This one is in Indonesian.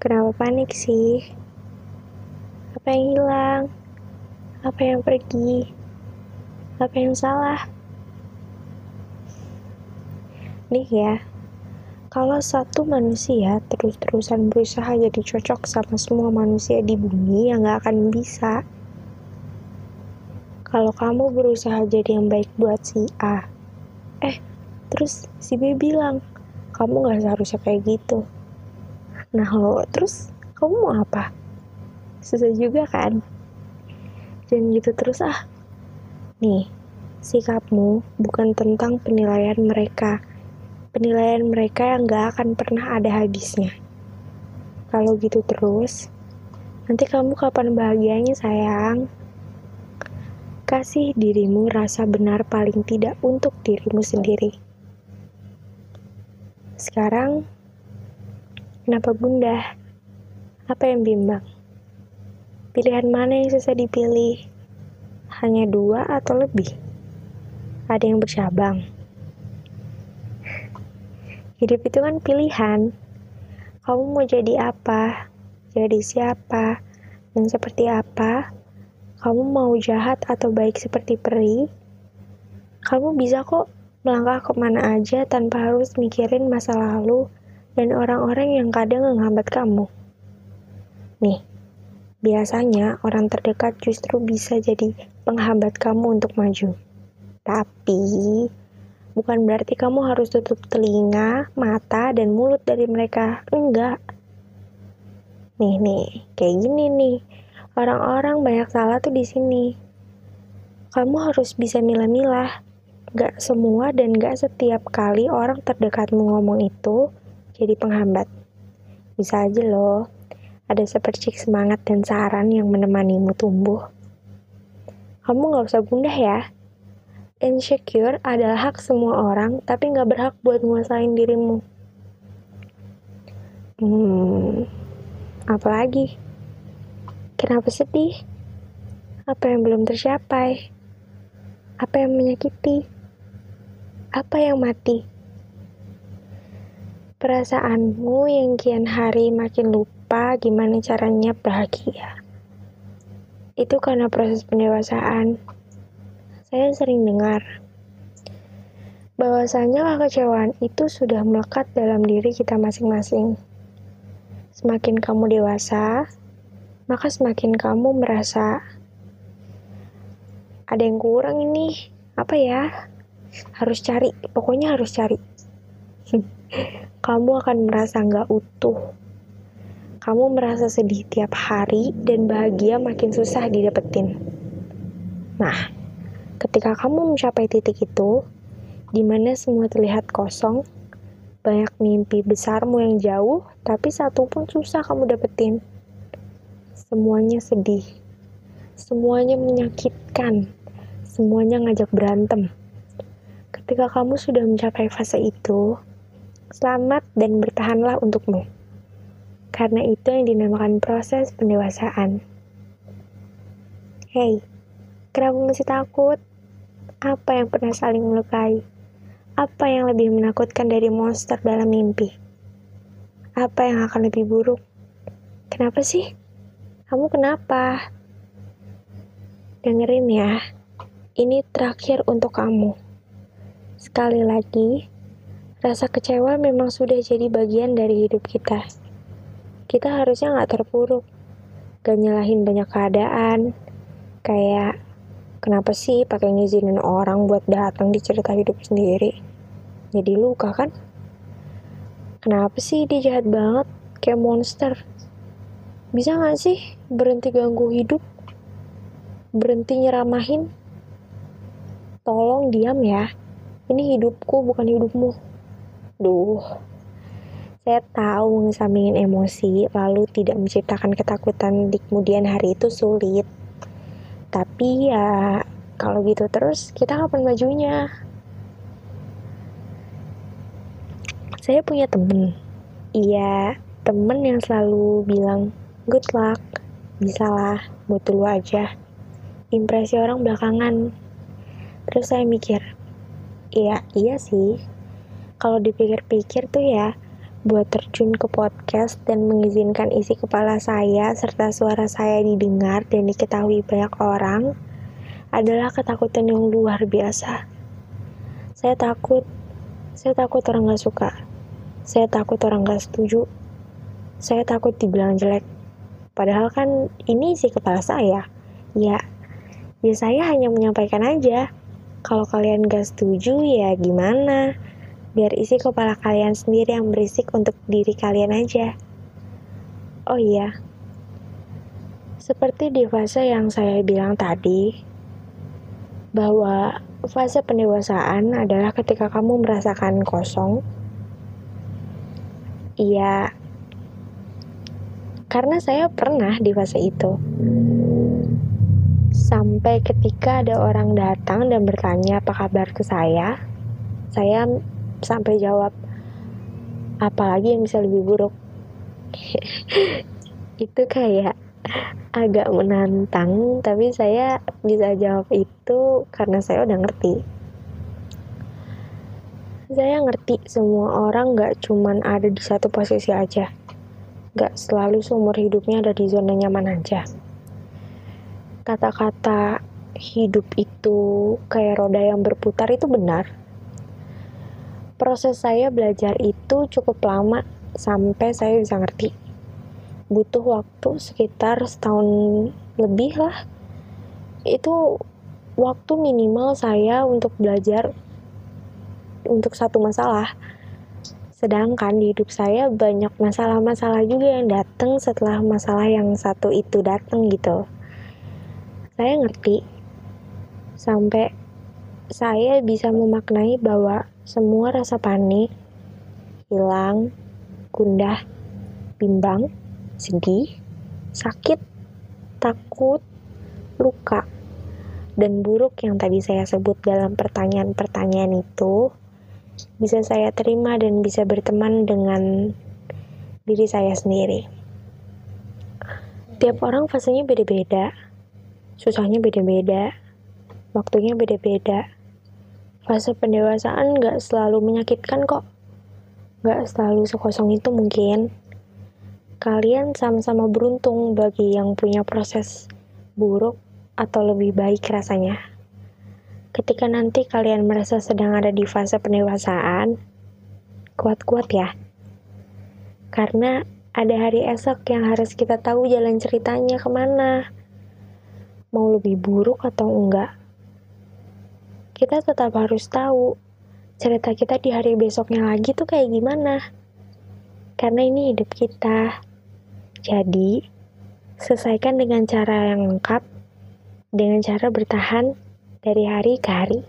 Kenapa panik sih? Apa yang hilang? Apa yang pergi? Apa yang salah? Nih ya, kalau satu manusia terus-terusan berusaha jadi cocok sama semua manusia di bumi yang gak akan bisa. Kalau kamu berusaha jadi yang baik buat si A, eh, terus si B bilang, kamu gak seharusnya kayak gitu. Nah lo, terus kamu mau apa? Susah juga kan? Jangan gitu terus ah. Nih, sikapmu bukan tentang penilaian mereka, penilaian mereka yang gak akan pernah ada habisnya. Kalau gitu terus, nanti kamu kapan bahagianya sayang? Kasih dirimu rasa benar paling tidak untuk dirimu sendiri. Sekarang, kenapa bunda? Apa yang bimbang? Pilihan mana yang susah dipilih? Hanya dua atau lebih? Ada yang bercabang Hidup itu kan pilihan. Kamu mau jadi apa? Jadi siapa? Dan seperti apa? Kamu mau jahat atau baik seperti peri? Kamu bisa kok melangkah ke mana aja tanpa harus mikirin masa lalu dan orang-orang yang kadang menghambat kamu. Nih, biasanya orang terdekat justru bisa jadi penghambat kamu untuk maju. Tapi, Bukan berarti kamu harus tutup telinga, mata, dan mulut dari mereka. Enggak. Nih, nih, kayak gini nih. Orang-orang banyak salah tuh di sini. Kamu harus bisa milah-milah. Gak semua dan gak setiap kali orang terdekatmu ngomong itu jadi penghambat. Bisa aja loh, ada sepercik semangat dan saran yang menemanimu tumbuh. Kamu gak usah gundah ya, Insecure adalah hak semua orang, tapi nggak berhak buat nguasain dirimu. Hmm, apalagi? Kenapa sedih? Apa yang belum tercapai? Apa yang menyakiti? Apa yang mati? Perasaanmu yang kian hari makin lupa gimana caranya bahagia. Itu karena proses pendewasaan saya sering dengar bahwasanya kekecewaan itu sudah melekat dalam diri kita masing-masing. Semakin kamu dewasa, maka semakin kamu merasa ada yang kurang ini. Apa ya? Harus cari, pokoknya harus cari. Kamu akan merasa nggak utuh. Kamu merasa sedih tiap hari dan bahagia makin susah didapetin. Nah, Ketika kamu mencapai titik itu, di mana semua terlihat kosong, banyak mimpi besarmu yang jauh, tapi satu pun susah kamu dapetin. Semuanya sedih, semuanya menyakitkan, semuanya ngajak berantem. Ketika kamu sudah mencapai fase itu, selamat dan bertahanlah untukmu. Karena itu yang dinamakan proses pendewasaan. Hey, kenapa masih takut? Apa yang pernah saling melukai? Apa yang lebih menakutkan dari monster dalam mimpi? Apa yang akan lebih buruk? Kenapa sih? Kamu kenapa? Dengerin ya, ini terakhir untuk kamu. Sekali lagi, rasa kecewa memang sudah jadi bagian dari hidup kita. Kita harusnya nggak terpuruk, gak nyalahin banyak keadaan, kayak Kenapa sih pakai ngizinin orang buat datang di cerita hidup sendiri? Jadi luka kan? Kenapa sih dia jahat banget kayak monster? Bisa gak sih berhenti ganggu hidup? Berhenti nyeramahin? Tolong diam ya. Ini hidupku bukan hidupmu. Duh. Saya tahu ngesampingin emosi lalu tidak menciptakan ketakutan di kemudian hari itu sulit. Tapi ya kalau gitu terus kita kapan majunya saya punya temen. Iya temen yang selalu bilang good luck. Bisalah buat dulu aja. Impresi orang belakangan. Terus saya mikir iya iya sih kalau dipikir-pikir tuh ya buat terjun ke podcast dan mengizinkan isi kepala saya serta suara saya didengar dan diketahui banyak orang adalah ketakutan yang luar biasa. Saya takut, saya takut orang gak suka. Saya takut orang gak setuju. Saya takut dibilang jelek. Padahal kan ini isi kepala saya. Ya, ya saya hanya menyampaikan aja kalau kalian gak setuju ya gimana? Biar isi kepala kalian sendiri yang berisik untuk diri kalian aja. Oh iya, seperti di fase yang saya bilang tadi, bahwa fase pendewasaan adalah ketika kamu merasakan kosong. Iya, karena saya pernah di fase itu Sampai ketika ada orang datang dan bertanya apa kabar ke saya, saya sampai jawab, apalagi yang bisa lebih buruk. itu kayak agak menantang, tapi saya bisa jawab itu karena saya udah ngerti. Saya ngerti semua orang gak cuman ada di satu posisi aja. Gak selalu seumur hidupnya ada di zona nyaman aja kata-kata hidup itu kayak roda yang berputar itu benar. Proses saya belajar itu cukup lama sampai saya bisa ngerti. Butuh waktu sekitar setahun lebih lah. Itu waktu minimal saya untuk belajar untuk satu masalah. Sedangkan di hidup saya banyak masalah-masalah juga yang datang setelah masalah yang satu itu datang gitu saya ngerti sampai saya bisa memaknai bahwa semua rasa panik, hilang, gundah, bimbang, sedih, sakit, takut, luka, dan buruk yang tadi saya sebut dalam pertanyaan-pertanyaan itu bisa saya terima dan bisa berteman dengan diri saya sendiri. Tiap orang fasenya beda-beda susahnya beda-beda, waktunya beda-beda. Fase pendewasaan gak selalu menyakitkan kok. Gak selalu sekosong itu mungkin. Kalian sama-sama beruntung bagi yang punya proses buruk atau lebih baik rasanya. Ketika nanti kalian merasa sedang ada di fase pendewasaan, kuat-kuat ya. Karena ada hari esok yang harus kita tahu jalan ceritanya ke mana mau lebih buruk atau enggak. Kita tetap harus tahu cerita kita di hari besoknya lagi tuh kayak gimana. Karena ini hidup kita. Jadi, selesaikan dengan cara yang lengkap, dengan cara bertahan dari hari ke hari.